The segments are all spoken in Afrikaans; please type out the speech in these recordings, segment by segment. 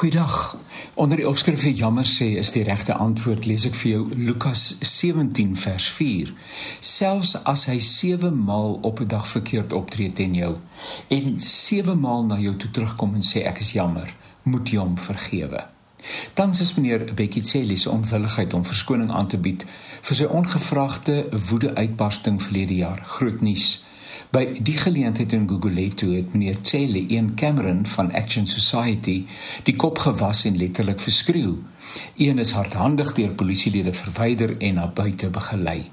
Goeiedag. Onder die opskrif vir jammer sê is die regte antwoord lees ek vir jou Lukas 17 vers 4. Selfs as hy 7 maal op 'n dag verkeerd optree teen jou en 7 maal na jou toe terugkom en sê ek is jammer, moet jy hom vergewe. Tans is meneer Bekkie Cele se onwilligheid om verskoning aan te bied vir sy ongevraagde woede-uitbarsting verlede jaar groot nuus. By die geleentheid in Gugulethu het meneer Cele, een Cameron van Action Society, die kop gewas en letterlik verskreeu. Een is hardhandig deur polisielede verwyder en na buite begelei.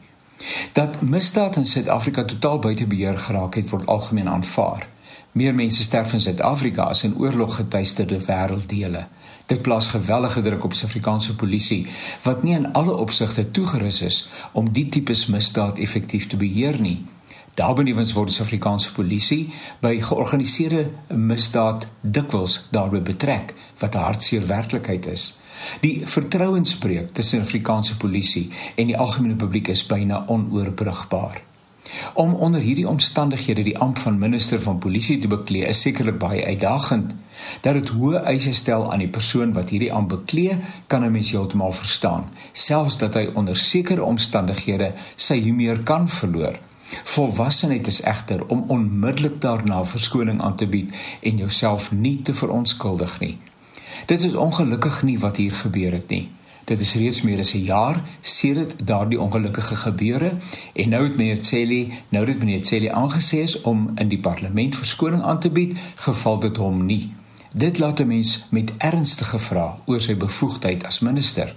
Dat misdaad in Suid-Afrika totaal buite beheer geraak het, word algemeen aanvaar. Meer mense sterf in Suid-Afrika as in oorloggetuisterde wêrelddele. Dit plaas gewellige druk op Suid-Afrikaanse polisie wat nie in alle opsigte toegerus is om die tipe misdaad effektief te beheer nie. Daarbenewens word die Suid-Afrikaanse polisie by georganiseerde misdaad dikwels daarbey betrek wat 'n hartseer werklikheid is. Die vertrouensbreuk tussen Afrikaanse polisie en die algemene publiek is byna onoorbrugbaar. Om onder hierdie omstandighede die amp van minister van polisie te beklee is sekerlik baie uitdagend. Dat dit hoë eise stel aan die persoon wat hierdie amp beklee, kan 'n mens heeltemal verstaan, selfs dat hy onder sekere omstandighede sy humeur kan verloor. Volwassenheid is egter om onmiddellik daarna verskoning aan te bied en jouself nie te verontskuldig nie. Dit is ongelukkig nie wat hier gebeur het nie. Dit is reeds meer as 'n jaar sedert daardie ongelukkige gebeure en nou het meneer Celi, nou het meneer Celi aangesê is om in die parlement verskoning aan te bied, geval dit hom nie. Dit laat 'n mens met ernstige vrae oor sy bevoegdheid as minister.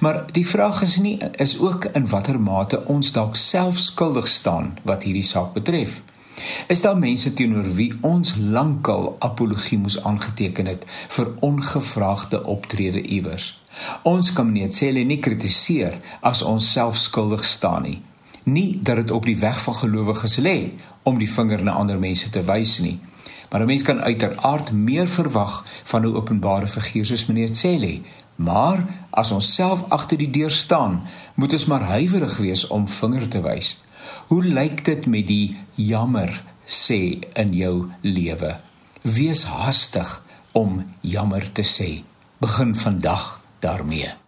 Maar die vraag is nie is ook in watter mate ons dalk self skuldig staan wat hierdie saak betref. Is daar mense teenoor wie ons lankal apologie moes aangeteken het vir ongevraagde optrede iewers? Ons kan nie hulle nie kritiseer as ons self skuldig staan nie. Nie dat dit op die weg van gelowiges lê om die vinger na ander mense te wys nie. Maar 'n mens kan uiteraard meer verwag van 'n openbare figuur soos meneer Cele, Maar as ons self agter die deur staan, moet ons maar huiwerig wees om vinger te wys. Hoe lyk dit met die jammer sê in jou lewe? Wees haastig om jammer te sê. Begin vandag daarmee.